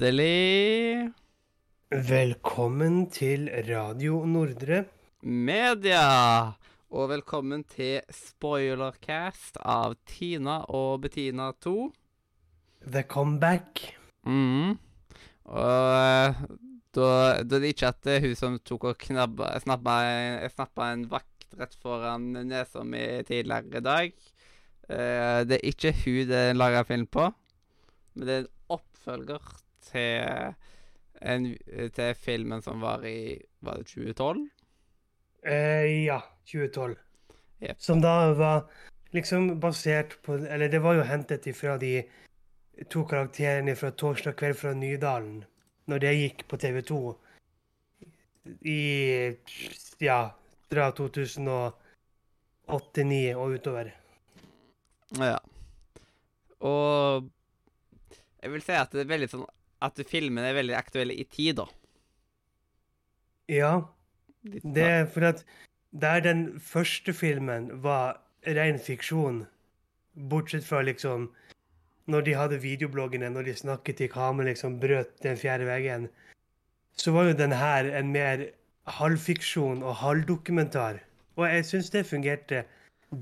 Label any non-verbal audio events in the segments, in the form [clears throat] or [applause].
Hjertelig Velkommen til Radio Nordre. media! Og velkommen til spoilercast av Tina og Bettina 2. The comeback. Mm. Og eh, da, da det ikke at det er hun som tok og knabba snappa, en- snappa en vakt rett foran nesa mi tidligere i dag. Eh, det er ikke hun det er laga film på, men det er en oppfølger til, en, til filmen som var i Var det 2012? Eh, ja, 2012. Yep. Som da var liksom basert på Eller det var jo hentet ifra de to karakterene fra Torsdag kveld fra Nydalen, når det gikk på TV 2 i Ja, fra 2008-2009 og utover. Ja. Og jeg vil si at det er veldig sånn At filmen er veldig aktuell i tid, da. Ja, det er for at der den første filmen var ren fiksjon, bortsett fra liksom Når de hadde videobloggene, når de snakket i kamera, liksom brøt den fjerde veggen, så var jo den her en mer halvfiksjon og halvdokumentar. Og jeg syns det fungerte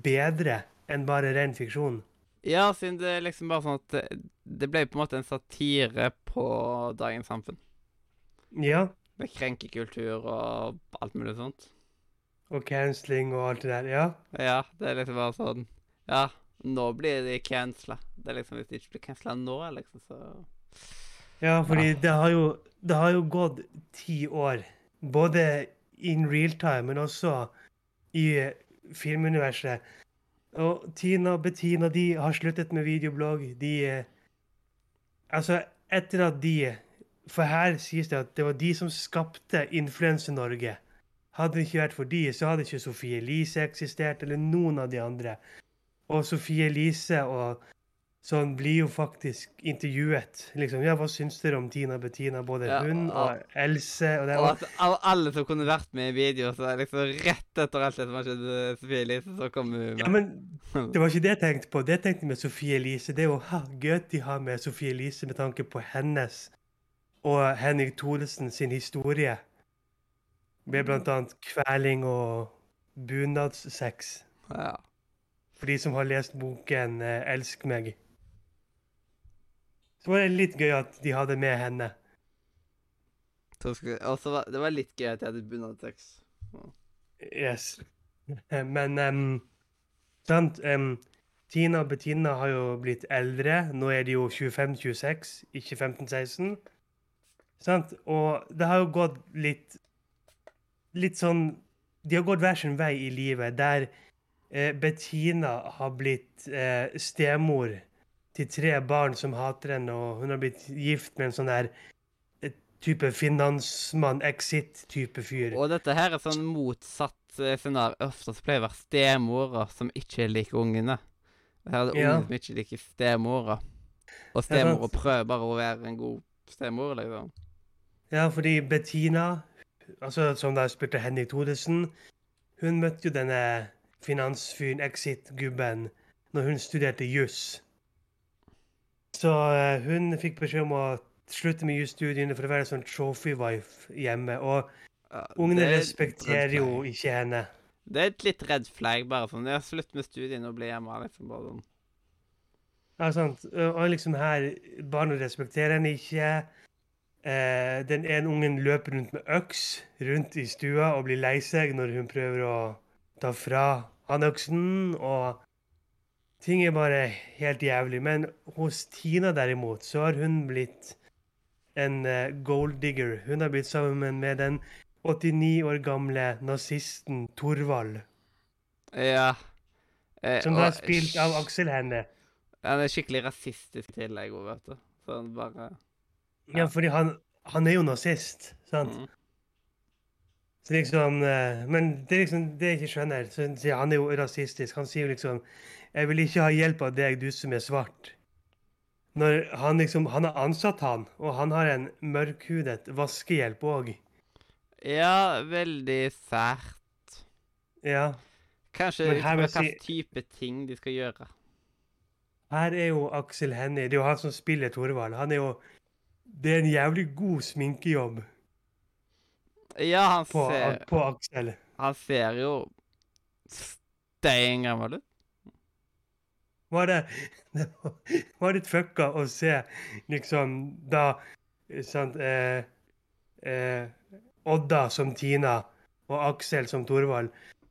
bedre enn bare ren fiksjon. Ja, siden det er liksom bare sånn at det, ble på en måte en satire på dagens samfunn. Ja. Med krenkekultur og alt mulig sånt. Og cancelling og alt det der. Ja. Ja, det er liksom bare sånn Ja, nå blir de cancela. Det er liksom Hvis de ikke blir cancela nå, liksom, så Ja, fordi Ja. det har jo det har jo gått ti år. Både in real time, men også i filmuniverset. Og Tina og Bettina de har sluttet med videoblogg. De eh, Altså, etter at de For her sies det at det var de som skapte Influense-Norge. Hadde det ikke vært for de, så hadde ikke Sofie Elise eksistert, eller noen av de andre. Og Sofie Elise og sånn blir jo faktisk intervjuet. Liksom, ja, hva syns dere om Tina Bettina? Både Ja, hun og, og Else. Og det Og og alle som kunne vært med i video, så er liksom rett etter alt det som har skjedd med Sofie Elise, så kommer hun med. ja, men [laughs] det var ikke det jeg tenkte på. Det jeg tenkte med Sofie Elise, det er jo ha, gøy de har med Sofie Elise med tanke på hennes og Henrik Thoresen sin historie. Med blant annet kveling og bunadssex. ja. For de som har lest boken eh, 'Elsk meg'. Så var det litt gøy at de hadde med henne. Så Og så var det var litt gøy at jeg hadde bunadsex. Yes. [laughs] Men um, sant um, Tina og Bettina har jo blitt eldre. Nå er de jo 25-26, ikke 15-16. Sant? Og det har jo gått litt Litt sånn De har gått hver sin vei i livet, der eh, Bettina har blitt eh, stemor til tre barn som hater henne, og hun har blitt gift med en sånn der eh, type finansmann, exit-type fyr. Og dette her er sånn motsatt scenario. Ofte så pleier det å være stemora som ikke liker ungene. Og Her er det Ja. ungene som ikke liker stemora. Og stemora prøver bare å være en god stemor, liksom. Ja, fordi Bettina, altså som da spilte Henning Thodesen, hun møtte jo denne finansfyren, exit-gubben, når hun studerte juss. Så eh, hun fikk beskjed om å slutte med jusstudiene for å være sånn trophy-wife hjemme. Og Ja, ungene er respekterer jo ikke henne. Det er et litt redd flagg, bare sånn. har slutt med studiene og bli hjemme, liksom. Bare sånn. Ja, sant. Og liksom her, barna respekterer henne ikke. Eh, den ene ungen løper rundt med øks rundt i stua og blir lei seg når hun prøver å ta fra han øksen, og ting er bare helt jævlig. Men hos Tina derimot, så har hun blitt en eh, gold digger. Hun har blitt sammen med den 89 år gamle nazisten Torvald, Ja. Eh, som har er spilt av Aksel Hennie. Han er skikkelig rasistisk i tillegg òg, vet du. Så han bare Ja, fordi han, han er jo nazist, sant? mm. Så liksom, eh, men det er liksom det jeg ikke skjønner. Så han er jo rasistisk. Han sier jo liksom 'Jeg vil ikke ha hjelp av deg, du som er svart'. Når han liksom Han har ansatt han, og han har en mørkhudet vaskehjelp òg. Ja, veldig sært. Ja. Kanskje hvilken type ting de skal gjøre. Her er jo Aksel Hennie. Det er jo han som spiller Thorvald. Han er jo det er en jævlig god sminkejobb Ja, han på, ser, på Aksel. han ser jo stein gammel ut. Var det, [laughs] det var- litt fucka å se liksom da sant, eh, eh, Odda som Tina og Aksel som Thorvald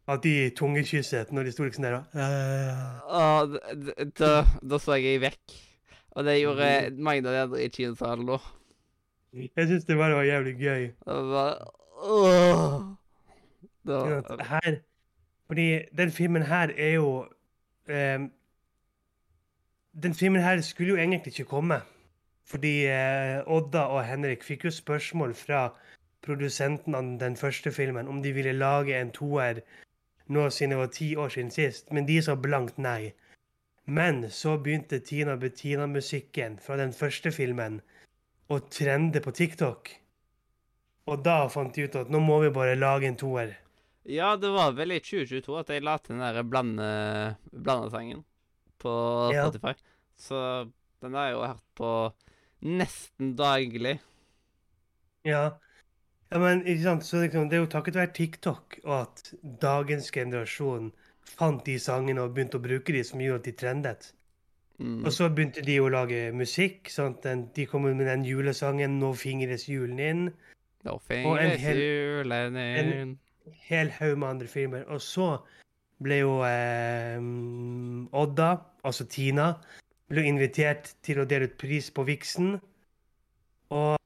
at de tungekysset når de sto liksom der og d- da, da så jeg vekk. Og det gjorde mange av de andre i kinosalen òg. Jeg syns det bare var jævlig gøy. Det var Åh. Det var, her Fordi den filmen her er jo eh, Den filmen her skulle jo egentlig ikke komme. Fordi eh, Odda og Henrik fikk jo spørsmål fra produsenten av den første filmen om de ville lage en toer nå siden det var ti år siden sist, men de sa blankt nei. Men så begynte Tina Bettina-musikken fra den første filmen å trende på TikTok. Og da fant de ut at nå må vi bare lage en toer. ja, det var vel i 2022 at jeg la til den der blande, blandesangen på Ja. Så den har jeg jo hørt på nesten daglig. Ja. ja men ikke sant? Så liksom, det er jo takket være TikTok og at dagens generasjon fant de sangene og begynte å bruke de som gjorde at de trendet. Mm. Og så begynte de å lage musikk. sant? De kom med den julesangen 'Nå fingres julen inn'. Nå fingres julen inn en- Hel haug med andre filmer. Og så ble jo eh, Odda, altså Tina, ble invitert til å dele ut pris på Vixen. Og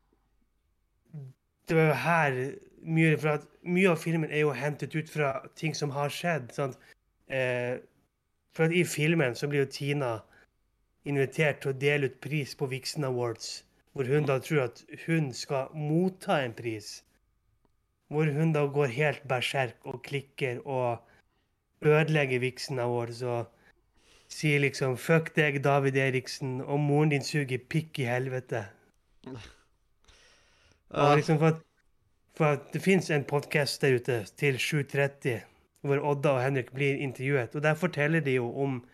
det var jo her mye for at Mye av filmen er jo hentet ut fra ting som har skjedd. sant? Eh, for at i filmen så blir jo Tina invitert til å dele ut pris på Vixen Awards. Hvor hun da tror at hun skal motta en pris. Hvor hun da går helt berserk og klikker og ødelegger Vixen Awards og sier liksom 'fuck deg, David Eriksen', og 'moren din suger pikk i helvete'. Og liksom for at, for at det fins en podkast der ute til 7.30 hvor Odda og Henrik blir intervjuet, og der forteller de jo om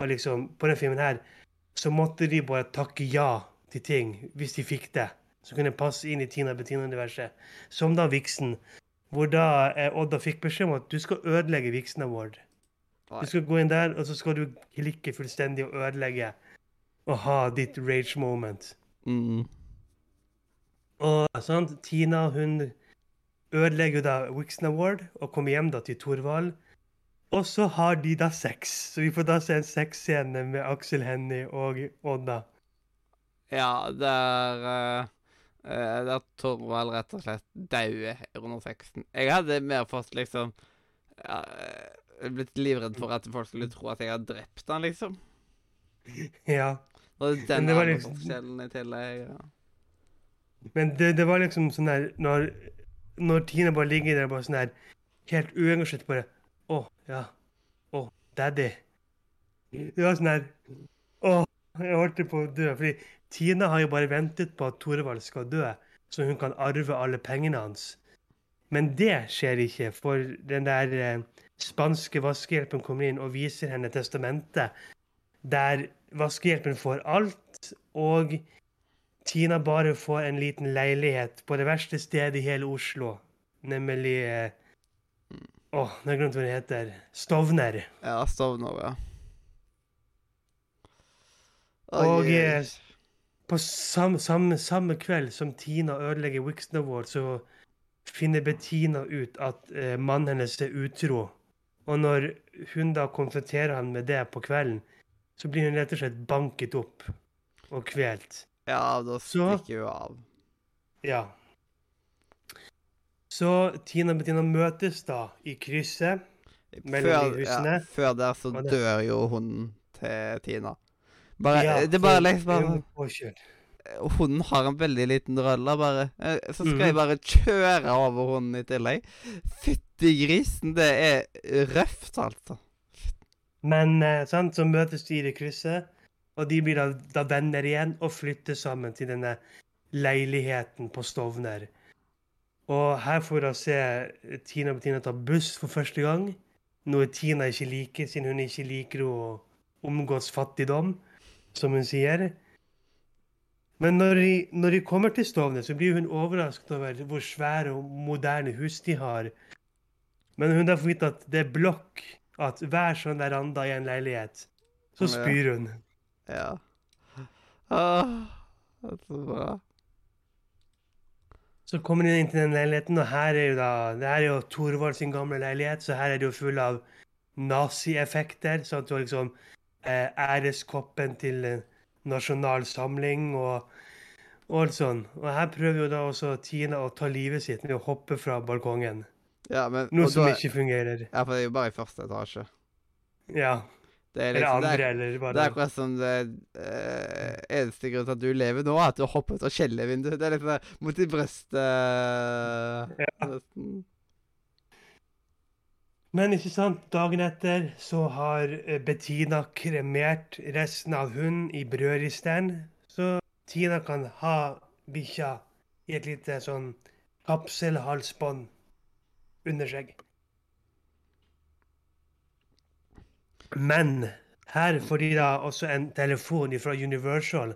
og liksom På den filmen her så måtte de bare takke ja til ting hvis de fikk det. Som kunne passe inn i Tina Bettina-universet. Som da Vixen. Hvor da eh, Odda fikk beskjed om at du skal ødelegge Vixen Award. Du skal gå inn der, og så skal du klikke fullstendig og ødelegge. Og ha ditt rage moment. Mm. Og sant, Tina hun ødelegger da Wixon Award og kommer hjem da til Thorvald. Og så har de da sex. Så vi får da se en sexscene med Aksel Hennie og Odda. Ja, der uh, Der Torvald rett og slett dauer under sexen. Jeg hadde mer fått liksom ja, eh, Blitt livredd for at folk skulle tro at jeg hadde drept han, liksom. [laughs] Ja. Og Men den det var liksom- i tillegg. Ja. Men det, det var liksom sånn der når, når Tina bare ligger der bare sånn der helt uengasjert bare Å, ja. Å, daddy. Det var sånn der Å, jeg holdt på å dø. Fordi Tina har jo bare ventet på at Torevald skal dø, så hun kan arve alle pengene hans. Men det skjer ikke, for den der eh, spanske vaskehjelpen kommer inn og viser henne testamentet, der vaskehjelpen får alt, og Tina bare får en liten leilighet på det verste stedet i hele Oslo, nemlig Å, Åh, nå har jeg glemt hva det heter. Stovner. Ja, Stovner, ja. Og Oi, eh, på samme, samme, samme kveld som Tina ødelegger Wixon Award, så finner Bettina ut at eh, mannen hennes er utro. Og når hun da konfronterer han med det på kvelden, så blir hun rett og slett banket opp og kvelt. ja, da stikker hun av. Ja. Så Tina og Bettina møtes da i krysset. Mellom Før, de husene. Ja, før der så dør jo hunden til Tina. Bare, Ja, det bare liksom bare. Hunden har en veldig liten rølle, bare. Eh, Så skal mm. jeg bare kjøre over hunden i tillegg. Fytti grisen, det er røft, altså. Men eh, sant, så møtes de i det krysset, og de blir da, da venner igjen og flytter sammen til denne leiligheten på Stovner. Og her får vi da se Tina og Bettina ta buss for første gang. Noe Tina ikke liker, siden hun ikke liker å omgås fattigdom, som hun sier. Men når de, når de kommer til Stovner, så blir hun overrasket over hvor svære og moderne hus de har. Men hun har fått vite at det er blokk, at hver sånn veranda i en leilighet, så spyr hun. Ja. Det er så bra. Så kommer hun inn til den leiligheten, og her er jo da Det her er jo Thorvald sin gamle leilighet, så her er det jo full av nazieffekter. Sånn at du har liksom eh, æreskoppen til eh, Nasjonal Samling og, og alt sånn. Og her prøver jo da også Tina å ta livet sitt med å hoppe fra balkongen. Ja, men Noe som da- ikke fungerer. Ja, for det er jo bare i første etasje. Ja. Det er Eller liksom det andre, er, eller det er bare akkurat som det eh, eneste grunn til at du lever nå, er at du har hoppet ut av kjellervinduet. Det er sånn mot i Ja. nesten. Men ikke sant, dagen etter så har eh, Bettina kremert resten av hunden i brødristeren. Så Tina kan ha bikkja i et lite sånn kapselhalsbånd under seg. Men her får de da også en telefon fra Universal.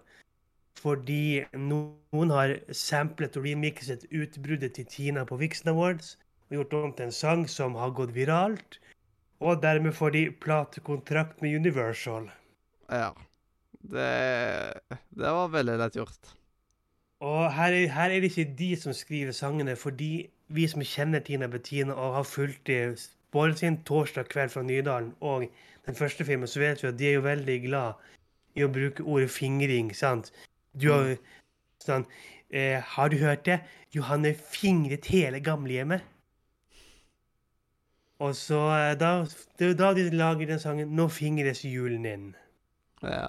Fordi noen har samplet og remixet utbruddet til Tina på Vixen Awards gjort om til en sang som har gått viralt. Og dermed får de platekontrakt med Universal. Ja. Det, det var veldig lett gjort. Og her er, her er det ikke de som skriver sangene, fordi vi som kjenner Tina Bettina og har fulgt dem både sin torsdag kveld fra Nydalen og den første filmen, så vet vi at de er jo veldig glad i å bruke ordet fingring, sant? Du har sånn eh, Har du hørt det? Johanne fingret hele gamlehjemmet. Og så eh, da, Det er da de lager den sangen 'Nå fingres julen inn'. Ja.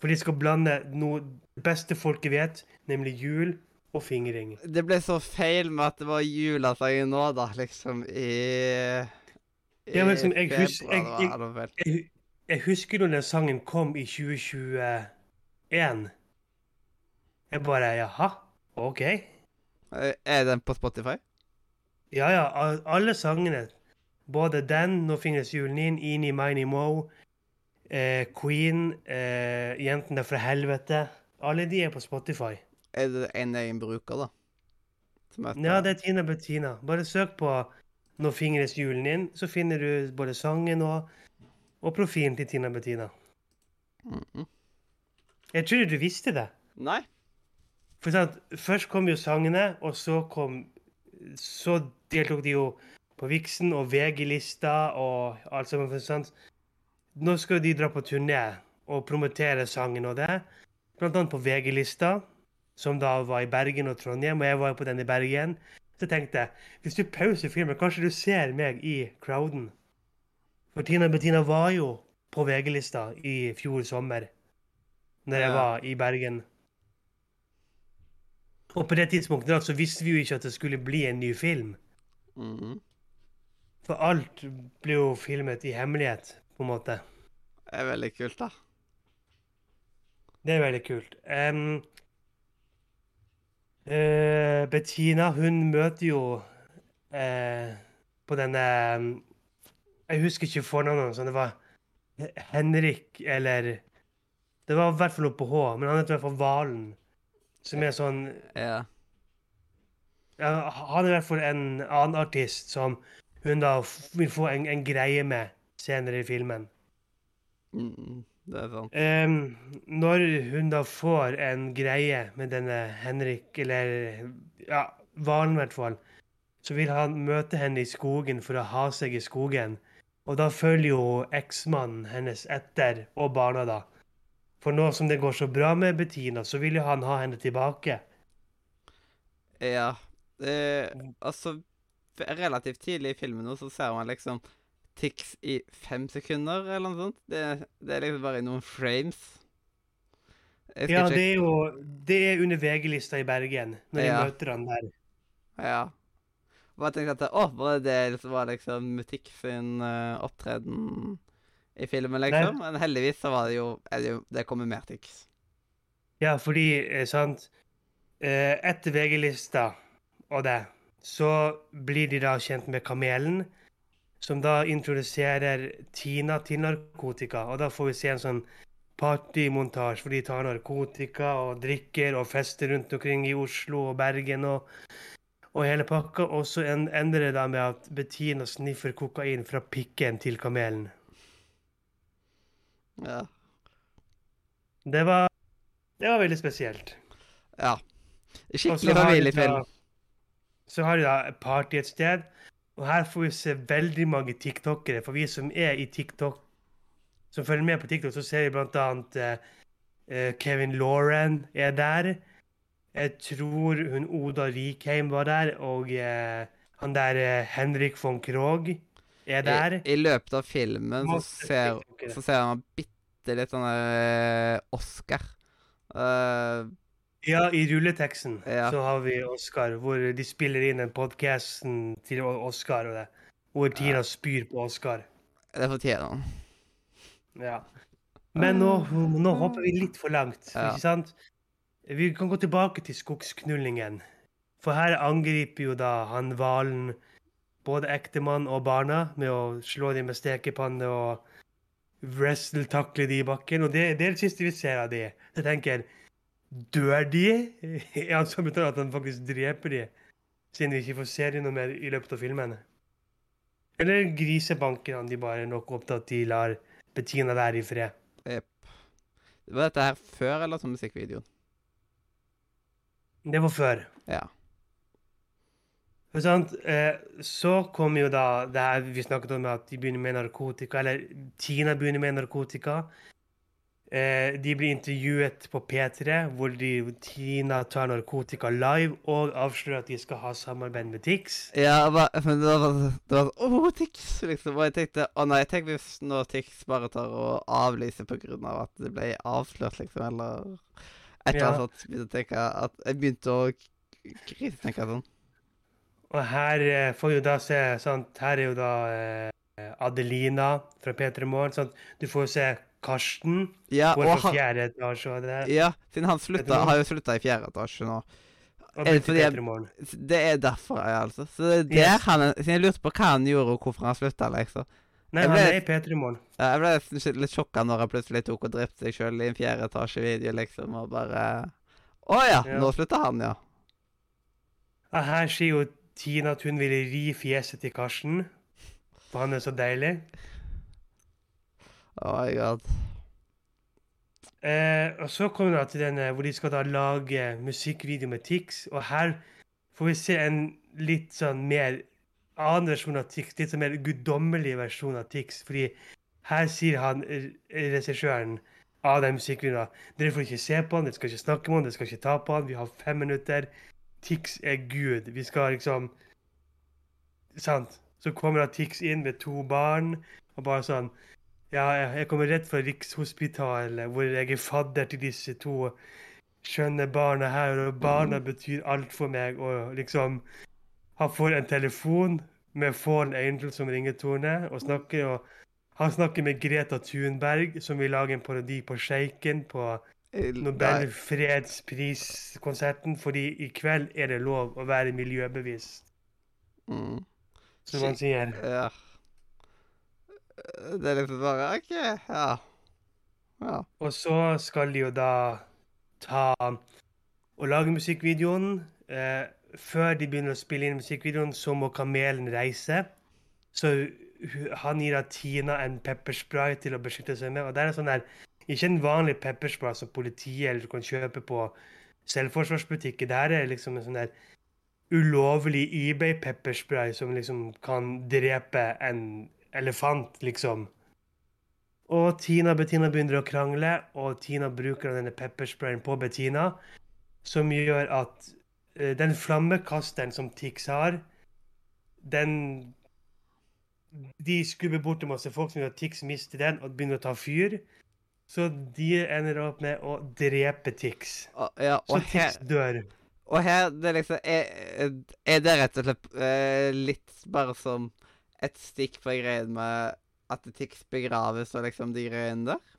For de skal blande noe det beste folket vet, nemlig jul og fingring. Det ble så feil med at det var julesangen nå, da, liksom, i, i Ja, men liksom, jeg hus- jeg- jeg-. Jeg, jeg husker når den sangen kom i 2021. Jeg bare Jaha, OK. Eh, Er den på Spotify? Ja ja, alle sangene. Både den, 'Nå finnes julen inn', 'Eenie Miny Mo', eh, Queen, eh, 'Jentene fra helvete'. Alle de er på Spotify. Er det en egen bruker, da? Ja, det er Tina Bettina. Bare søk på 'Nå fingres julen inn', så finner du både sangen og, og profilen til Tina Bettina. Mhm. Jeg trodde du visste det. Nei. For sant, Først kom jo sangene, og så kom Så deltok de jo på Vixen og VG-lista og alt sammen. sant? Nå skal de dra på turné og promotere sangen og det. Blant annet på VG-lista, som da var i Bergen og Trondheim, og jeg var jo på den i Bergen. Så tenkte jeg hvis du pauser filmen, kanskje du ser meg i crowden. For Tina Bettina var jo på VG-lista i fjor sommer, når jeg var i Bergen. Og på det tidspunktet da, så visste vi jo ikke at det skulle bli en ny film. Mhm. For alt blir jo filmet i hemmelighet, på en måte. Det er veldig kult, da. Det er veldig kult. Um, uh, Bettina, hun møter jo uh, på denne um, Jeg husker ikke fornavnet hans. Det var Henrik eller Det var i hvert fall noe på H, men han heter i hvert fall Valen. Som er sånn Ja. ja, Han er i hvert fall en annen artist som hun da vil få en, en greie med senere i filmen. Mm, Det er sant. Um, når hun da får en greie med denne Henrik, eller ja, Valen i hvert fall, så vil han møte henne i skogen for å ha seg i skogen. Og da følger jo eksmannen hennes etter, og barna, da. For nå som det går så bra med Bettina, så vil jo han ha henne tilbake. Ja. Det, altså, relativt tidlig i filmen nå så ser man liksom Tix i fem sekunder, eller noe sånt. Det, det er liksom bare i noen frames. Ja, det er jo det er under VG-lista i Bergen, når de møter han der. Ja. Jeg tenkte at å, bare det var liksom Mutikk sin uh, opptreden i filmen, liksom? Men heldigvis så var det jo, er det Det kommer mer Tix. Ja, fordi, eh, sant eh, Etter VG-lista og det, så blir de da kjent med Kamelen, som da introduserer Tina til narkotika. Og da får vi se en sånn partymontasje, hvor de tar narkotika og drikker og fester rundt omkring i Oslo og Bergen og, og hele pakka. Og så en, ender det da med at Bettina sniffer kokain fra pikken til kamelen. Ja. Det var, det var veldig spesielt. ja. Skikkelig familiefilm. Så har de da et party et sted, og her får vi se veldig mange tiktokere. For vi som er i TikTok, som følger med på TikTok, så ser vi blant annet eh, eh, Kevin Lauren er der. Jeg tror hun Oda Rikheim var der, og eh, han der eh, Henrik von Krogh er der. I, I løpet av filmen så ser, så ser han bitte litt sånn eh, Oscar. Eh, Ja, i rulleteksten Ja. så har vi Oscar, hvor de spiller inn den podcasten til Oscar, og det, hvor Tina spyr på Oscar. det fortjener han. Ja. Men nå, nå hopper vi litt for langt, Ja. ikke sant? Vi kan gå tilbake til skogsknullingen. For her angriper jo da han hvalen både ektemann og barna med å slå dem med stekepanne og wrestle-takle dem i bakken. Og det, det er det siste vi ser av dem. Jeg tenker, dør de? [laughs] Er han så brutalt at han faktisk dreper de? Siden vi ikke får se dem noe mer i løpet av filmen. Eller grisebanker han de bare nok opp til at de lar Bettina være i fred. Var dette her før eller som musikkvideoen? Det var før. Ja. Eh, så kom jo da det her vi snakket om at de begynner med narkotika, eller Tina begynner med narkotika. Eh, de blir intervjuet på P3, hvor de, Tina tar narkotika live og avslører at de skal ha samarbeid med Tix. Ja, men det var, sånn Å, Tix! Liksom. Og jeg tenkte Å nei, tenk hvis nå Tix bare tar og avlyser på grunn av at det ble avslørt, liksom, eller et eller annet sånt. Begynte å tenke at Jeg begynte å krisetenke sånn. Og her eh, får jo da se sant? Her er jo da eh, Adelina fra P3 Morgen. Du får jo se Karsten. Ja, Går fra fjerde etasje og det. ja, siden han slutta, har jo slutta i fjerde etasje nå. Og er det fordi jeg- Det er derfor, jeg, altså. Så det er der Yes. han Siden jeg lurte på hva han gjorde, og hvorfor han slutta, liksom. Nei, ble, han er i P3 Morgen. Ja, Jeg ble litt sjokka når han plutselig tok og drepte seg sjøl i en fjerde etasje-video, liksom, og bare Å ja, Ja. nå slutta han, ja. Ja, her sier jo Tina at hun ville ri fjeset til Karsten. For han er så deilig. Oh my god. Eh, og så kommer det til den eh, hvor de skal da lage musikkvideo med Tix. Og her får vi se en litt sånn mer annen versjon av Tix. Litt sånn mer guddommelig versjon av Tix. Fordi her sier han, regissøren av den musikkvideoen Dere får ikke se på han, dere skal ikke snakke med han, dere skal ikke ta på han. Vi har fem minutter. Tix er Gud. Vi skal liksom Sant. Så kommer da Tix inn med to barn, og bare sånn Ja, jeg, kommer rett fra Rikshospitalet, hvor jeg er fadder til disse to skjønne barna her, og barna betyr alt for meg, og liksom Han får en telefon med Fallen Angel som ringetone, og snakker og han snakker med Greta Thunberg, som vil lage en parodi på Sjeiken på Nobel fredspriskonserten, fordi i kveld er det lov å være miljøbevisst, Mm. som han sier. Ja. Det er liksom bare OK, ja. Ja. Og så skal de jo da ta og lage musikkvideoen. Eh, før de begynner å spille inn musikkvideoen, så må kamelen reise. Så han gir da Tina en pepperspray til å beskytte seg med. Og det er sånn der, ikke en vanlig pepperspray som politiet eller kan kjøpe på selvforsvarsbutikker. Det er liksom en sånn der ulovlig eBay-pepperspray som liksom kan drepe en elefant, liksom. Og Tina og Bettina begynner å krangle, og Tina bruker denne peppersprayen på Bettina, som gjør at uh, den flammekasteren som Tix har, den De skubber bort til masse folk som gjør at Tix mister den og begynner å ta fyr. Så de ender opp med å drepe Tix. Ja, Så Tix dør. og her det liksom Er, er det rett og slett eh, litt bare som et stikk på greien med at Tix begraves og liksom de greiene der?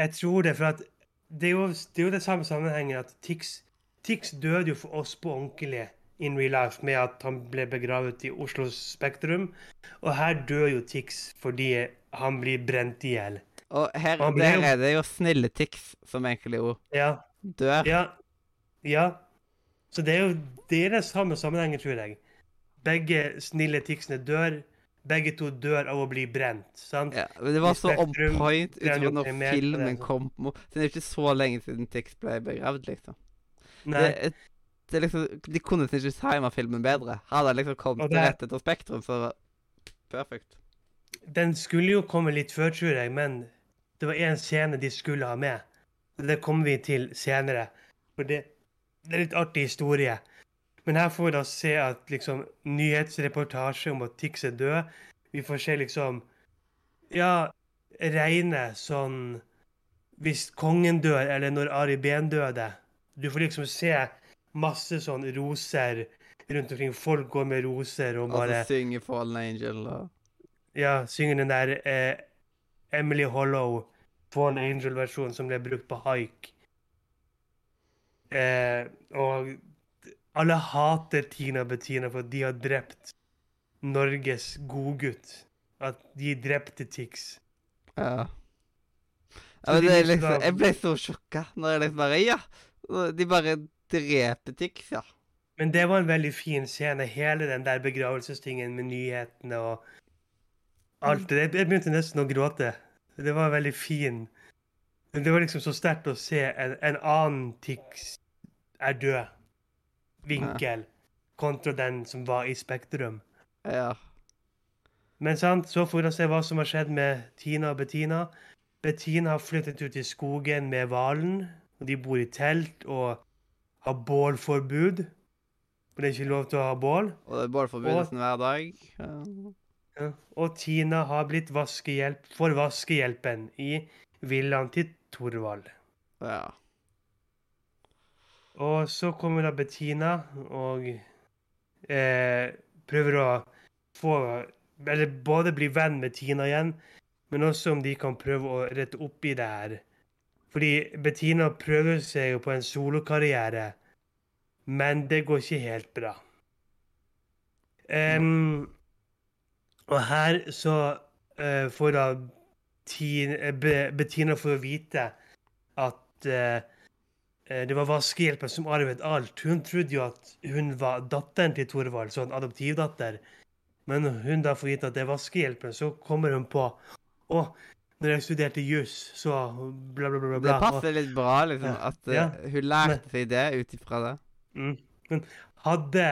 Jeg tror det, for det er jo det, er jo det samme sammenhengen at Tix, Tix døde jo for oss på ordentlig in real life med at han ble begravet i Oslo Spektrum. Og her dør jo Tix fordi han blir brent i hjel. Og her ble der er det jo snille Tix som egentlig jo Ja. dør. Ja. ja. Så det er jo det er det samme sammenhengen, tror jeg. Begge snille Tixene dør. Begge to dør av å bli brent. sant? Ja, men det var så on point utover når filmen kom. Så det er ikke så lenge siden Tix ble begravd, liksom. Nei. Det, det liksom, De kunne ikke tima filmen bedre. Hadde liksom kommet det- rett etter Spektrum, så perfekt. Den skulle jo komme litt før, tror jeg, men det var én scene de skulle ha med. Det kommer vi til senere. For det, det er litt artig historie. Men her får vi da se at liksom nyhetsreportasje om at Tix er død. Vi får se liksom Ja, reine sånn Hvis kongen dør, eller når Ari Behn døde. Du får liksom se masse sånn roser rundt omkring. Folk går med roser og Og bare så synger Fallen Angel da. ja, synger den der eh, Emily Hollow, Fallen Angel-versjonen som ble brukt på haik. Eh, og alle hater Tina Bettina for at de har drept Norges godgutt. At de drepte Tix. Ja. Ja men det er liksom, jeg ble så sjokka når jeg liksom bare Ja! De bare dreper Tix, ja. Men det var en veldig fin scene, hele den der begravelsestingen med nyhetene og alt det. Jeg begynte nesten å gråte. Det var veldig fin. Men Det var liksom så sterkt å se en, en annen Tix er død. Vinkel. Kontra den som var i Spektrum. Ja. Men sant, så får vi se hva som har skjedd med Tina og Bettina. Bettina har flyttet ut i skogen med hvalen. og De bor i telt og har bålforbud. For det er ikke lov til å ha bål. Og det er bålforbindelsen hver dag. Ja. Ja. Og Tina har blitt vaskehjelp for vaskehjelpen i villaen til Thorvald. ja. Og så kommer da Bettina og eh, prøver å få Eller både bli venn med Tina igjen, men også om de kan prøve å rette opp i det her. Fordi Bettina prøver seg jo på en solokarriere, men det går ikke helt bra. Um, og her så uh, får da eh, Be, Bettina få vite at eh, det var vaskehjelpen som arvet alt. Hun trodde jo at hun var datteren til Thorvald, sånn adoptivdatter. Men hun da får vite at det er vaskehjelpen, så kommer hun på Å, når jeg studerte juss, så bla, bla, bla, bla. Det passer litt bra, liksom, at eh, Ja. hun lærte seg det ut ifra det. Mm. Men hadde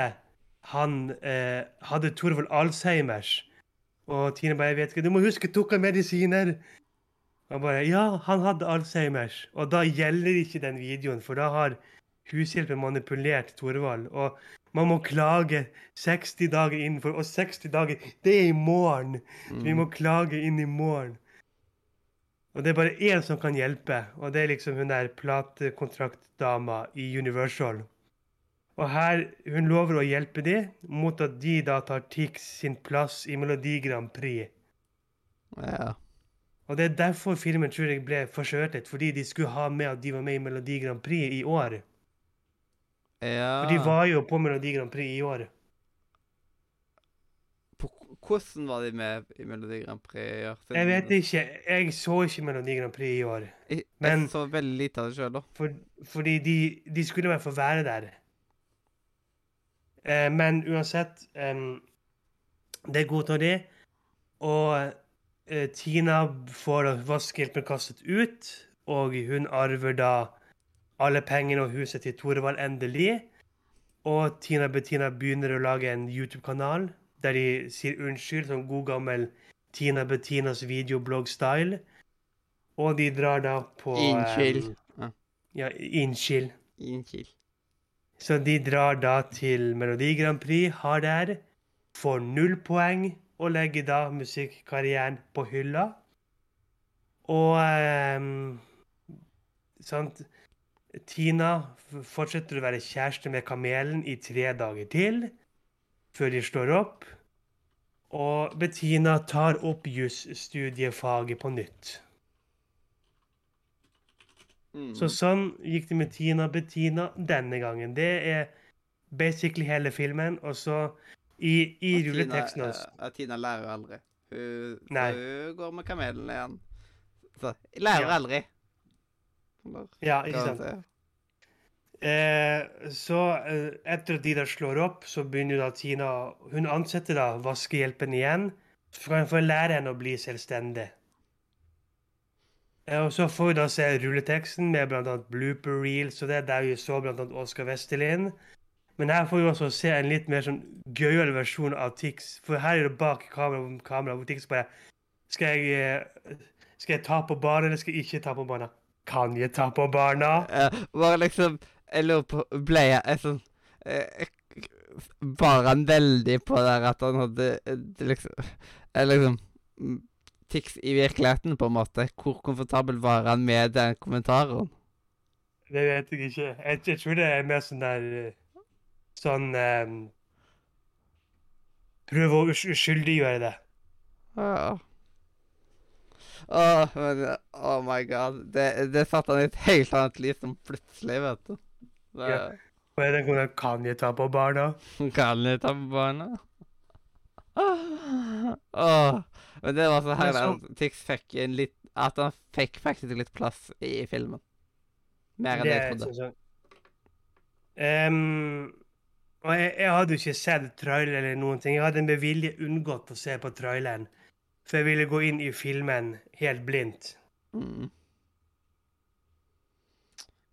han eh, Hadde Thorvald Alzheimers Og Tine bare 'Jeg vet ikke, du må huske tok han medisiner?' Han bare 'Ja, han hadde Alzheimers'. Og da gjelder ikke den videoen, for da har hushjelpen manipulert Thorvald. Og man må klage 60 dager innenfor. Og 60 dager, det er i morgen! Så vi må klage inn i morgen. Og det er bare én som kan hjelpe, og det er liksom hun der platekontraktdama i Universal. Og her, hun lover å hjelpe de, mot at de da tar Tix sin plass i Melodi Grand Prix. Ja. Og det er derfor filmen tror jeg ble forskjørtet, fordi de skulle ha med at de var med i Melodi Grand Prix i år. ja. For de var jo på Melodi Grand Prix i år. På, hvordan var de med i Melodi Grand Prix? i år? Jeg vet ikke, jeg så ikke Melodi Grand Prix i år. Jeg, men- jeg så veldig lite av det sjøl, da. For, fordi de, de skulle i hvert fall være der. Eh, men uansett um, Det godtar de. Og Tina får da vaskehjelpen kastet ut, og hun arver da alle pengene og huset til Torvald endelig. Og Tina Bettina begynner å lage en YouTube-kanal der de sier unnskyld, som god gammel Tina Bettinas videoblogg-style. Og de drar da på Innskyld. Um, ja, innskyld. Innskyld. Så de drar da til Melodi Grand Prix, har der, får null poeng og legger da musikkarrieren på hylla. Og eh, sant Tina fortsetter å være kjæreste med Kamelen i tre dager til, før de slår opp. Og Bettina tar opp jusstudiefaget på nytt. Mm. Så sånn gikk det med Tina Bettina denne gangen. Det er basically hele filmen. Og så i, i Og rulleteksten hans eh, Tina lærer aldri. Hun, hun går med kamelen igjen. Så lærer Ja. aldri. Eller, Ja, ikke sant. Eh, så eh, etter at de da slår opp, så begynner da Tina Hun ansetter da vaskehjelpen igjen. Kan hun lære henne å bli selvstendig. Eh, og så får vi da se rulleteksten med bl.a. blooper reels og det, der vi så bl.a. Oskar Westerlin. Men her får vi også se en litt mer sånn gøyal versjon av Tix. For her er det bak kamera, kamera hvor Tix bare Skal jeg, eh, skal jeg ta på barna, eller skal jeg ikke ta på barna? Kan jeg ta på barna? Ja, Bare liksom Jeg lurer på Ble jeg jeg sånn eh, Var han veldig på der at han hadde det liksom Eller liksom Tix i virkeligheten, på en måte. Hvor komfortabel var han med den kommentaren? Det vet jeg ikke. Jeg, jeg tror det er mer sånn der Sånn um, Prøve å usk- uskyldiggjøre det. Ja. Åh, men Oh my god. Det, det satte han i et helt annet liv som plutselig, vet du. Det, Ja. Og jeg tenker, kan jeg ta på barna? [laughs] Kan jeg ta på barna? Åh, men det var så herlig at Tix fikk en litt At han fikk faktisk litt plass i filmen. Mer enn Det jeg trodde. Sånn, jeg. Ehm, og jeg, jeg hadde jo ikke sett trailer eller noen ting. Jeg hadde med vilje unngått å se på traileren. For jeg ville gå inn i filmen helt blindt. Mm.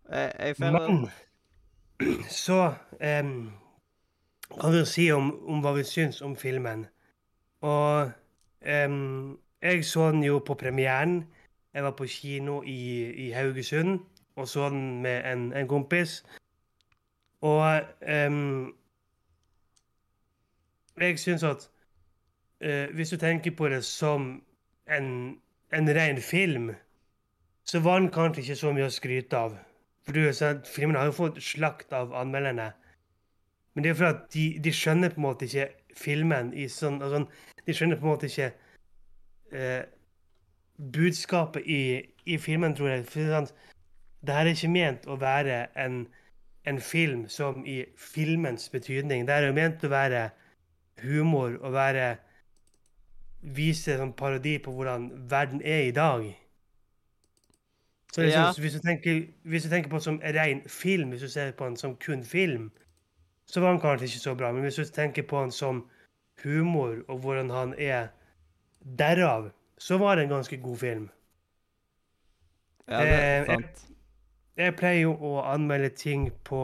Jeg, jeg føler Men [clears throat] så um, kan du si om, om hva vi syns om filmen. Og um, jeg så den jo på premieren. Jeg var på kino i, i Haugesund og så den med en, en kompis. Og um, jeg syns at uh, hvis du tenker på det som en, en ren film, så var den kanskje ikke så mye å skryte av. For du, så at Filmen har jo fått slakt av anmelderne. Men det er fordi at de, de skjønner på en måte ikke filmen i sånn altså, De skjønner på en måte ikke uh, budskapet i, i filmen, tror jeg. For sånn, det her er ikke ment å være en, en film som i filmens betydning. Det er jo ment å være humor og være Vise sånn parodi på hvordan verden er i dag. Så liksom, Ja. hvis, du tenker, hvis du tenker på som ren film, hvis du ser på den som kun film, så var den kanskje ikke så bra. Men hvis du tenker på den som humor og hvordan han er derav, så var det en ganske god film. Ja, det er Eh, sant. Jeg pleier jo å anmelde ting på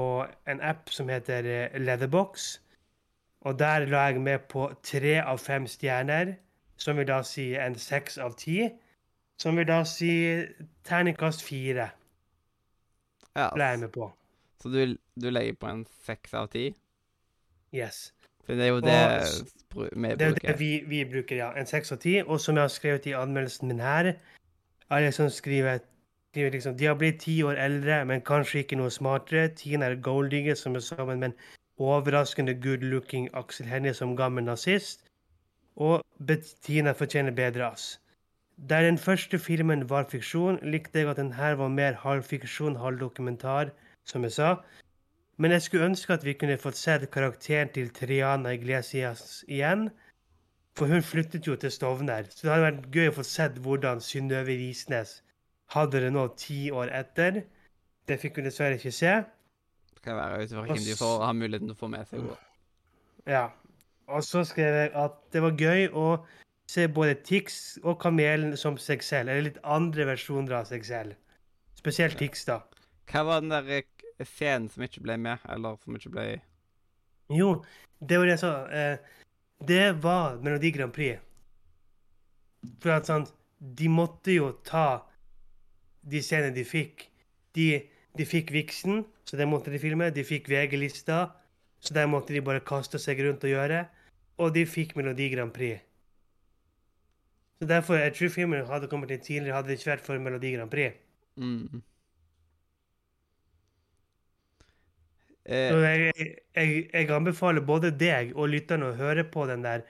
en app som heter eh, Leatherbox. Og der la jeg med på tre av fem stjerner, som vil da si en seks av ti. Som vil da si terningkast fire, Ja, ble jeg med på. så du, du legger på en seks av ti? Yes. For det er jo det og, vi bruker. Det er det vi, vi bruker, ja. En seks av ti. Og som jeg har skrevet i anmeldelsen min her, er det som skriver, skriver liksom De har blitt ti år eldre, men kanskje ikke noe smartere. Tina er golddigger som er sammen med en overraskende good-looking Aksel Hennie som gammel nazist. Og Bettina fortjener bedre, ass. Der den første filmen var fiksjon, likte jeg at den her var mer halvfiksjon, halvdokumentar, som jeg sa. Men jeg skulle ønske at vi kunne fått sett karakteren til Triana Iglesias igjen. For hun flyttet jo til Stovner, så det hadde vært gøy å få sett hvordan Synnøve Risnes hadde det nå ti år etter. Det fikk hun dessverre ikke se. Det kan være ut ifra hvem de får ha muligheten til å få med seg. Ja. Og så skrev jeg at det var gøy å se både Tix og Kamelen som seg selv, eller litt andre versjoner av seg selv. Spesielt Tix, da. Hva var den der eh, scenen som ikke ble med, eller som ikke ble Jo, det var det jeg sa. Eh, det var Melodi Grand Prix. For at sant, de måtte jo ta de scenene de fikk. De, de fikk Vixen, så det måtte de filme. De fikk VG-lista, så det måtte de bare kaste seg rundt og gjøre. Og de fikk Melodi Grand Prix. Så derfor, jeg tror filmen hadde kommet inn tidligere, hadde det ikke vært for Melodi Grand Prix. mm. Så eh, jeg, jeg, jeg anbefaler både deg og lytterne å høre på den der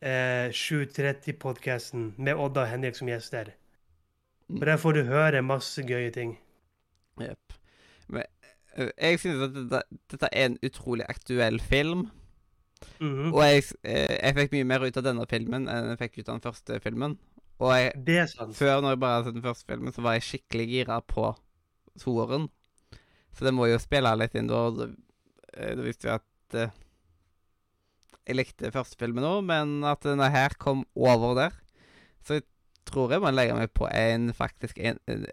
eh, 730-podkasten med Odda og Henrik som gjester. For der får du høre masse gøye ting. Jepp. Jeg synes at dette, dette er en utrolig aktuell film. Mhm. Og jeg, jeg fikk mye mer ut av denne filmen enn jeg fikk ut av den første filmen. Og jeg, Det er sant. før, når jeg bare hadde sett den første filmen, så var jeg skikkelig gira på toeren. Så det må jo spille litt inn da. Da, visste vi at jeg likte første filmen nå, men at denne her kom over der. Så jeg tror jeg må legge meg på en faktisk en, en,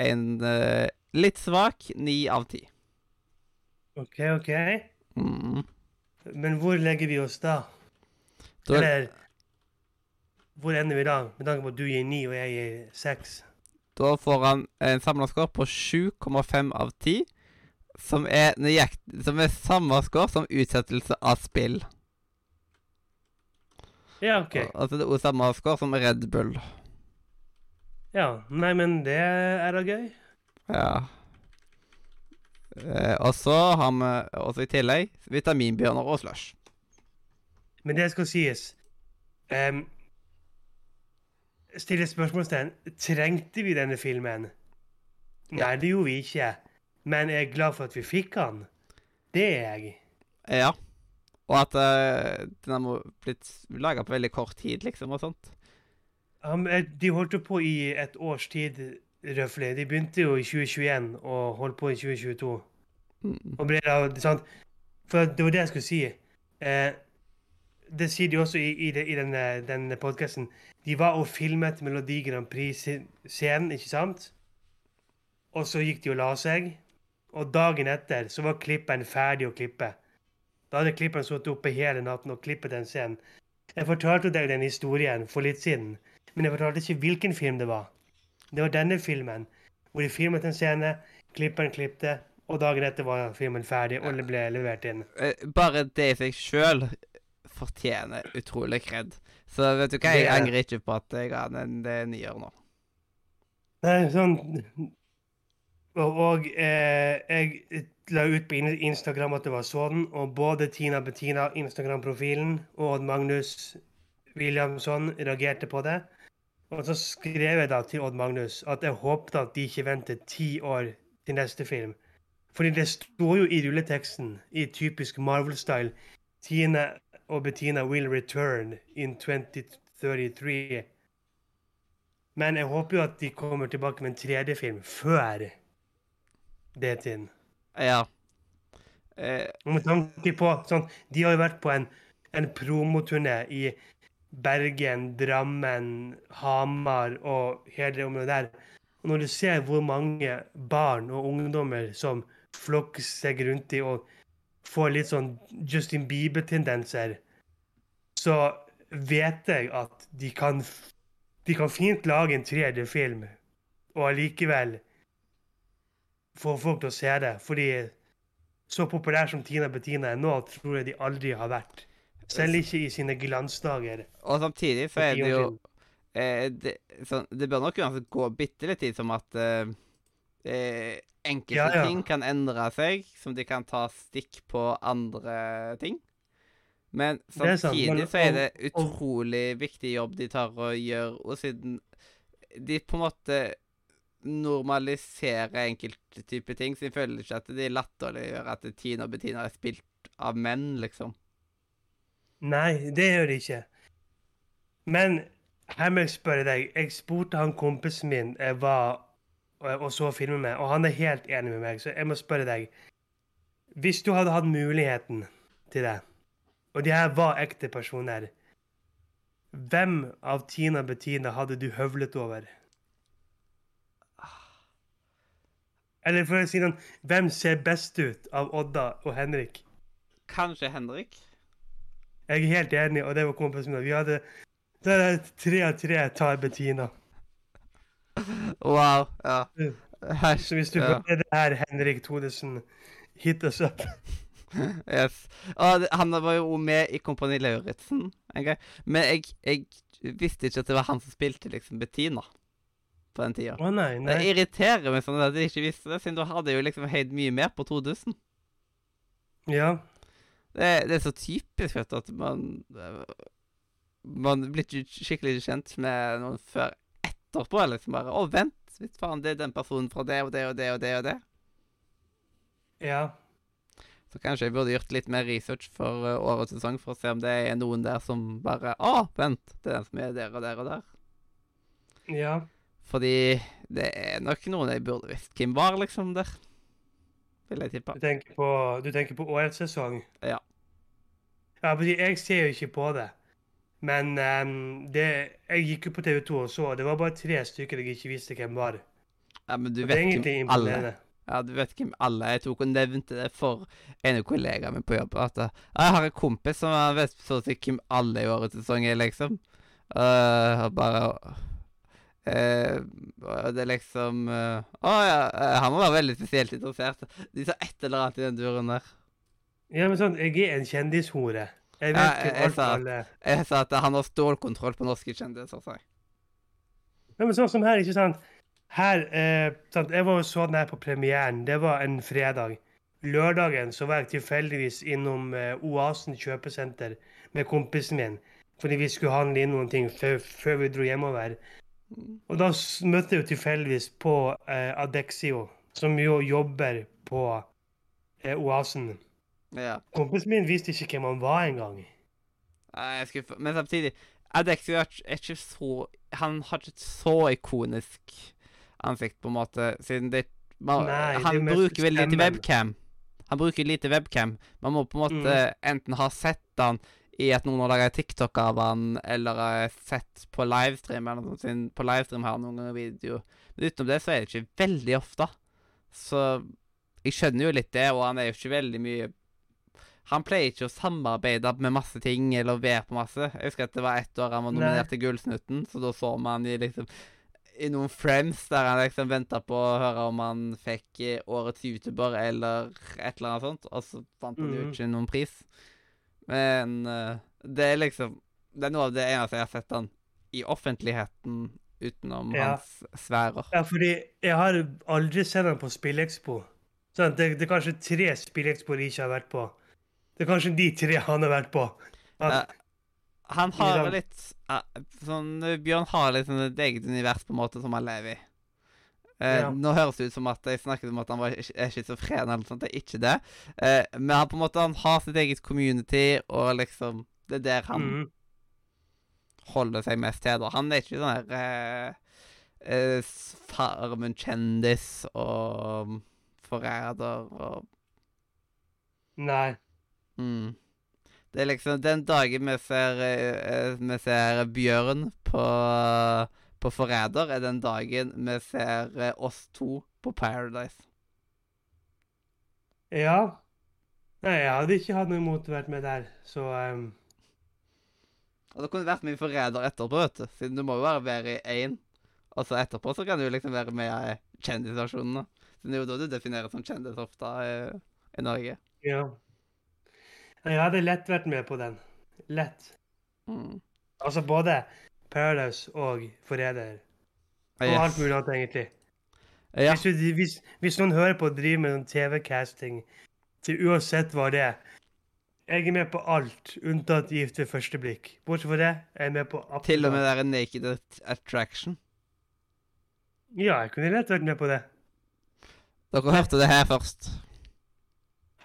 en eh, litt svak ni av ti. OK, OK. Mm. Men hvor legger vi oss da? Da, Eller hvor ender vi da? Med tanke på at du gir ni og jeg gir seks. da får han en samla score på 7,5 av 10. Som er nøyakt, som er samme score som utsettelse av spill. Ja, OK. Altså det er samme score som Red Bull. Ja. Nei, men det er da gøy. Ja. Eh, og så har vi også i tillegg vitaminbjørner og slush. Men det skal sies um, Stille spørsmålstegn. Trengte vi denne filmen? Nei, det gjorde vi ikke. Men jeg er glad for at vi fikk den. Det er jeg. Ja. Og at uh, den har blitt laga på veldig kort tid, liksom, og sånt. Eh, de holdt jo på i et års tid, røftlig. De begynte jo i 2021 og holdt på i 2022. Mm. Og ble da, sant? For det var det jeg skulle si. Eh, det sier de også i, i, det, i denne, denne podkasten. De var og filmet Melodi Grand Prix-scenen, ikke sant? Og så gikk de og la seg. Og dagen etter så var klipperen ferdig å klippe. Da hadde klipperen sittet oppe hele natten og klippet den scenen. Jeg fortalte deg den historien for litt siden, men jeg fortalte ikke hvilken film det var. Det var denne filmen, hvor de filmet en scene, klipperen klippte, og dagen etter var filmen ferdig og det ble levert inn. Eh, bare det i seg sjøl fortjener utrolig kred. Så vet du hva, jeg er- angrer ikke på at jeg ga den en nier nå. Nei, sånn Og, og eh, jeg la ut på Instagram at det var sånn, og både Tina Bettina, Instagram-profilen, og Magnus Williamson reagerte på det. Og så skrev jeg da til Odd Magnus at jeg håpet at de ikke ventet ti år til neste film. Fordi det står jo i rulleteksten, i typisk Marvel-style, Tina og Bettina will return in 2033. Men jeg håper jo at de kommer tilbake med en tredje film før det tiden. Ja. Eh, med tanke på sånn, De har jo vært på en, en promoturné i Bergen, Drammen, Hamar og hele det området der. Og når du ser hvor mange barn og ungdommer som flokker seg rundt i og får litt sånn Justin Bieber-tendenser, så vet jeg at de kan, de kan fint lage en tredje film og allikevel få folk til å se det. Fordi så populær som Tina Bettina er nå, tror jeg de aldri har vært. Selv ikke i sine glansdager. og samtidig så er det jo eh, det, så, det bør nok uansett gå bitte litt tid som at eh, eh, enkelte Ja, ja. ting kan endre seg, som de kan ta stikk på andre ting. Men Det er samtidig så er det utrolig viktig jobb de tar og gjør, og siden de på en måte normaliserer enkelte typer ting, så jeg føler ikke at de latterliggjør at Tina og Bettina er spilt av menn, liksom. Nei, det gjør det ikke. Men her må jeg spørre deg. Jeg spurte han kompisen min jeg var og og så filmen med, og han er helt enig med meg. Så jeg må spørre deg. Hvis du hadde hatt muligheten til det, og de her var ekte personer, hvem av Tina Bettina hadde du høvlet over? Eller for å si noe, hvem ser best ut av Odda og Henrik? Kanskje Henrik? Jeg er helt enig, og det var kompisen min. Vi hadde det er tre av tre tar Bettina. Wow. Ja. Mm. Så hvis du ja. hører det her, Henrik Thodesen, hit us up. [laughs] Yes. Og han var jo med i Kompani Lauritzen en gang. Men jeg, jeg visste ikke at det var han som spilte liksom Bettina på den tida. Å nei, nei. Det irriterer meg sånn at jeg ikke visste det, siden du hadde jo liksom heid mye mer på 2000. Ja. Det, det er så typisk vet du, at man eh, Man blir ikke skikkelig kjent med noen før etterpå. liksom bare, Å, vent! Visst faen, det er den personen fra det og det og det og det og det. Ja. Så kanskje jeg burde gjort litt mer research for uh, årets sesong for å se om det er noen der som bare Å, vent! Det er den som er der og der og der. Ja. Fordi det er nok noen jeg burde visst hvem var, liksom, der. Vil jeg tippe. Du tenker på, du tenker på årets sesong? Ja. Ja, fordi jeg ser jo ikke på det. Men um, det, jeg gikk jo på TV 2 og så, og det var bare tre stykker jeg ikke visste hvem var. Ja, men du Og vet hvem alle. Ja, du vet hvem alle Jeg tok og nevnte det for en av kollegaene mine på jobb. At eh, jeg har en kompis som vet så å si hvem alle i årets sesong er, liksom. Uh, bare eh, Det er liksom eh, oh, ja, eh, han må være veldig spesielt interessert. De sa et eller annet i den duren der. Ja, men sånn, jeg er en kjendishore. Jeg vet Ja, jeg- jeg sa- alle Jeg sa at han har stålkontroll på norske kjendiser, sa jeg. Ja, men sånn som her, ikke sant? Her, eh, sant? Jeg var så den her på premieren. Det var en fredag. Lørdagen så var jeg tilfeldigvis innom eh, Oasen kjøpesenter med kompisen min. Fordi vi skulle handle inn noen ting før, før vi dro hjemover. Og da møtte jeg jo tilfeldigvis på eh, Adexio, som jo jobber på eh, Oasen. Ja. Kompisen min visste ikke hvem han var engang. Nei, skulle, men samtidig Adexio er ikke- så Han har ikke et så ikonisk ansikt, på en måte, siden det man, Nei, Han det bruker veldig lite webcam. Han bruker lite webcam. Man må på en måte enten ha sett han i at noen har laga TikTok av han, eller har sett på livestream, eller noe sånt. På livestream har han noen ganger video. Men utenom det så er det ikke veldig ofte. Så jeg skjønner jo litt det, og han er jo ikke veldig mye Han pleier ikke å samarbeide med masse ting eller være på masse. Jeg husker at det var ett år han var nominert til Gullsnutten, så da så man i liksom i noen frames der han liksom venta på å høre om han fikk eh, årets YouTuber eller et eller annet sånt, og så fant han jo Mhm. ikke noen pris. Men uh, det er liksom Det er noe av det eneste jeg har sett han i offentligheten utenom Ja. hans sfærer. Ja, fordi jeg har aldri sett han på Spillekspo. Sånn, det, det er kanskje tre Spillekspoer jeg ikke har vært på. Det er kanskje de tre han har vært på. At, uh, Han har litt uh, sånn Bjørn har litt sånn et eget univers på en måte som han lever i. Eh, Ja. Nå høres det ut som at jeg snakket om at han var, er schizofren, eller noe sånt. Det er ikke det. Eh, men han på en måte han har sitt eget community, og liksom Det er der han mm, holder seg mest til. da. Han er ikke sånn her eh, eh, Farmen-kjendis og forræder og nei. Mm. Det er liksom den dagen vi ser, eh, eh, vi ser Bjørn på, på Forræder, er den dagen vi ser eh, oss to på Paradise. Ja. Nei, jeg hadde ikke hatt noe imot å være med der, så um... Og da kunne du vært med i Forræder etterpå, vet du. Siden du må jo være i én. Og så etterpå så kan du liksom være med i kjendisversjonene. Så det er jo da du definerer som kjendis ofte i, i Norge. ja. Jeg hadde lett vært med på den. Lett. Mm. Altså både Paradise og Forræder. Og Yes. alt mulig annet, egentlig. Ja. Hvis, du, hvis, hvis noen hører på og driver med TV-casting, til uansett hva det er Jeg er med på alt, unntatt Gift ved første blikk. Bortsett fra det, jeg er med på absolutt Til og med det er en Naked Attraction. Ja, jeg kunne lett vært med på det. Dere hørte det her først.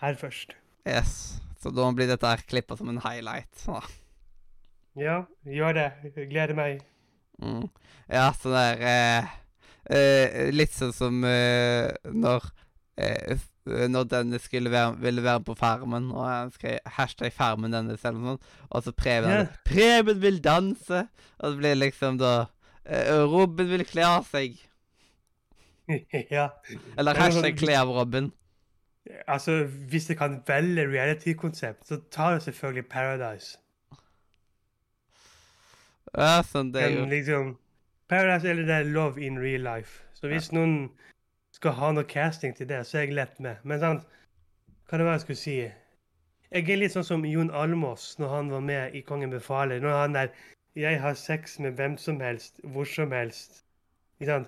Her først. Yes. Så da blir dette her klippa som en highlight. Ja. Ja, gjør det. Jeg gleder meg. Mm. Ja, sånn der eh, eh, Litt sånn som eh, når eh, Når denne skulle være, ville være på Farmen, og han skrev hashtag Farmen denne' selv, sånt, og så Preben yeah. Preben vil danse! Og det blir liksom da eh, Robin vil kle av seg. [laughs] ja. Eller er hashtag sånn- kle av Robin. Altså, hvis jeg kan velge reality-konsept, så tar jeg selvfølgelig Paradise. Ja, sånn det er jo Men liksom Paradise eller det er Love in real life. Så hvis noen skal ha noe casting til det, så er jeg lett med. Men sant, hva det var jeg skulle si? Jeg er litt sånn som Jon Almås når han var med i Kongen befaler. Når han der 'Jeg har sex med hvem som helst, hvor som helst'. Ikke sant?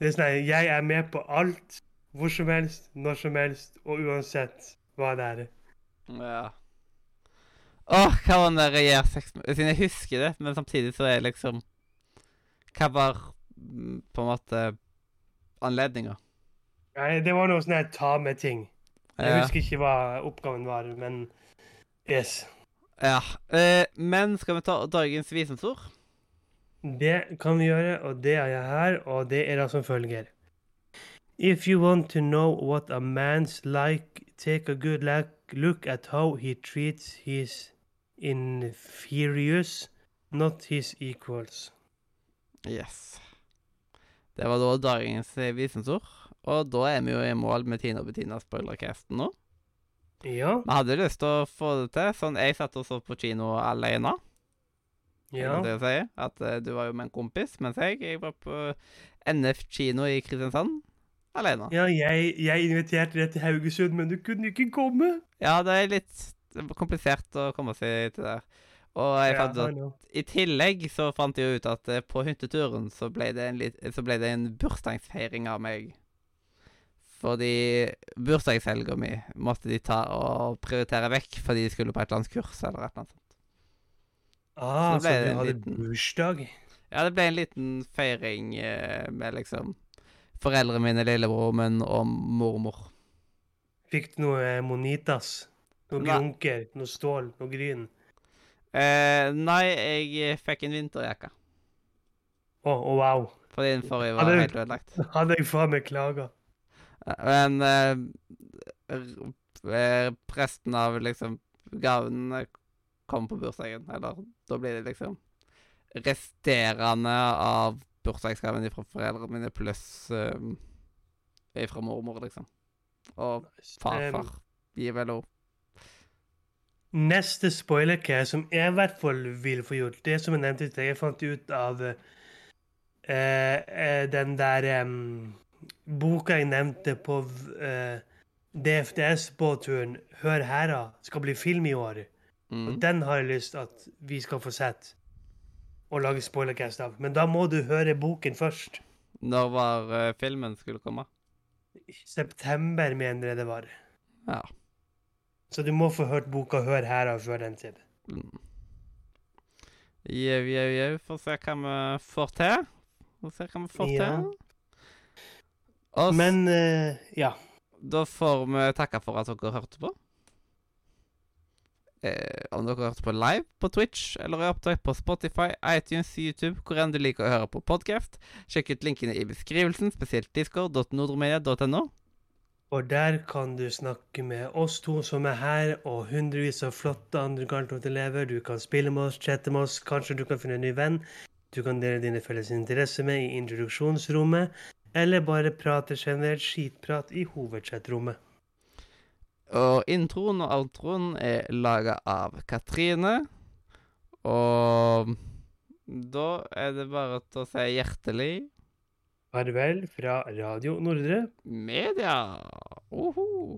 Det er sånn Jeg er med på alt, hvor som helst, når som helst, og uansett hva det er. Ja. Åh, hva var den der jeg gjør sex Siden jeg husker det, men samtidig så er det liksom Hva var mm, på en måte anledninga? Nei, det var noe sånn her ta med-ting. Jeg Ja. husker ikke hva oppgaven var, men yes. ja. Eh, men skal vi ta dagens visdomsord? Det kan vi gjøre, og det er jeg her, og det er da som følger. If you want to know what a man's like, take a good look at how he treats his inferiors, not his equals. Yes. Det var da dagens visensord. Og da er vi jo i mål med Tina og Bettina spoilercasten nå. Ja, Vi hadde lyst til å få det til. Sånn, jeg satt og så på kino alene. ja. Det å si. At uh, du var jo med en kompis, mens jeg, jeg var på NF kino i Kristiansand alene. Ja, jeg, jeg inviterte deg til Haugesund, men du kunne ikke komme. Ja, det er litt komplisert å komme seg til der. Og jeg fant ut Ja, at I tillegg så fant jeg ut at eh, på hytteturen så ble det en, lit, så ble det en bursdagsfeiring av meg. Fordi bursdagshelga mi måtte de ta og prioritere vekk fordi de skulle på et eller annet kurs eller et eller annet. sånt. Ah, Så så det du en hadde liten- bursdag? Ja, det ble en liten feiring eh, med liksom foreldrene mine, lillebroren min og mormor. Fikk du noe monitas? Noe grunker? Noe stål? Noe gryn? Eh, nei, jeg fikk en vinterjakke. Å, å, wow. Fordi den forrige var det- helt ødelagt. Hadde jeg faen meg klaga. Men eh, r- eh, av liksom gaven eh, kom på bursdagen. Eller da blir det liksom resterende av bursdagsgaven fra foreldrene mine pluss uh, fra mormor, liksom. Og farfar gir vel òg. Neste spoilercare som jeg i hvert fall vil få gjort, det som jeg nevnte i sted jeg fant ut av uh, uh, den der um, boka jeg nevnte på uh, DFDS-båtturen, Hør her, da, skal bli film i år. Og Mm. den har jeg lyst at vi skal få sett og lage spoilercast av. Men da må du høre boken først. Når var filmen skulle komme? September, mener jeg det var. Ja. Så du må få hørt boka Hør her av før den tid. Mm. Jau, jau, jau. Få se hva vi får til. Få se hva vi får Ja. til. Og Men uh, ja. da får vi takke for at dere hørte på. Eh, om dere hørte på live på Twitch eller er opptatt på Spotify, iTunes, YouTube, hvor enn du liker å høre på podkast, sjekk ut linkene i beskrivelsen, spesielt discord.nordromedia.no. Og der kan du snakke med oss to som er her, og hundrevis av flotte andre Garntoft-elever. Du kan spille med oss, chatte med oss, kanskje du kan finne en ny venn. Du kan dele dine felles interesser med i introduksjonsrommet, eller bare prate generelt skitprat i hovedchatrommet. Og introen og outroen er laga av Katrine. Og da er det bare til å si hjertelig Farvel fra Radio Nordre. media. Oho.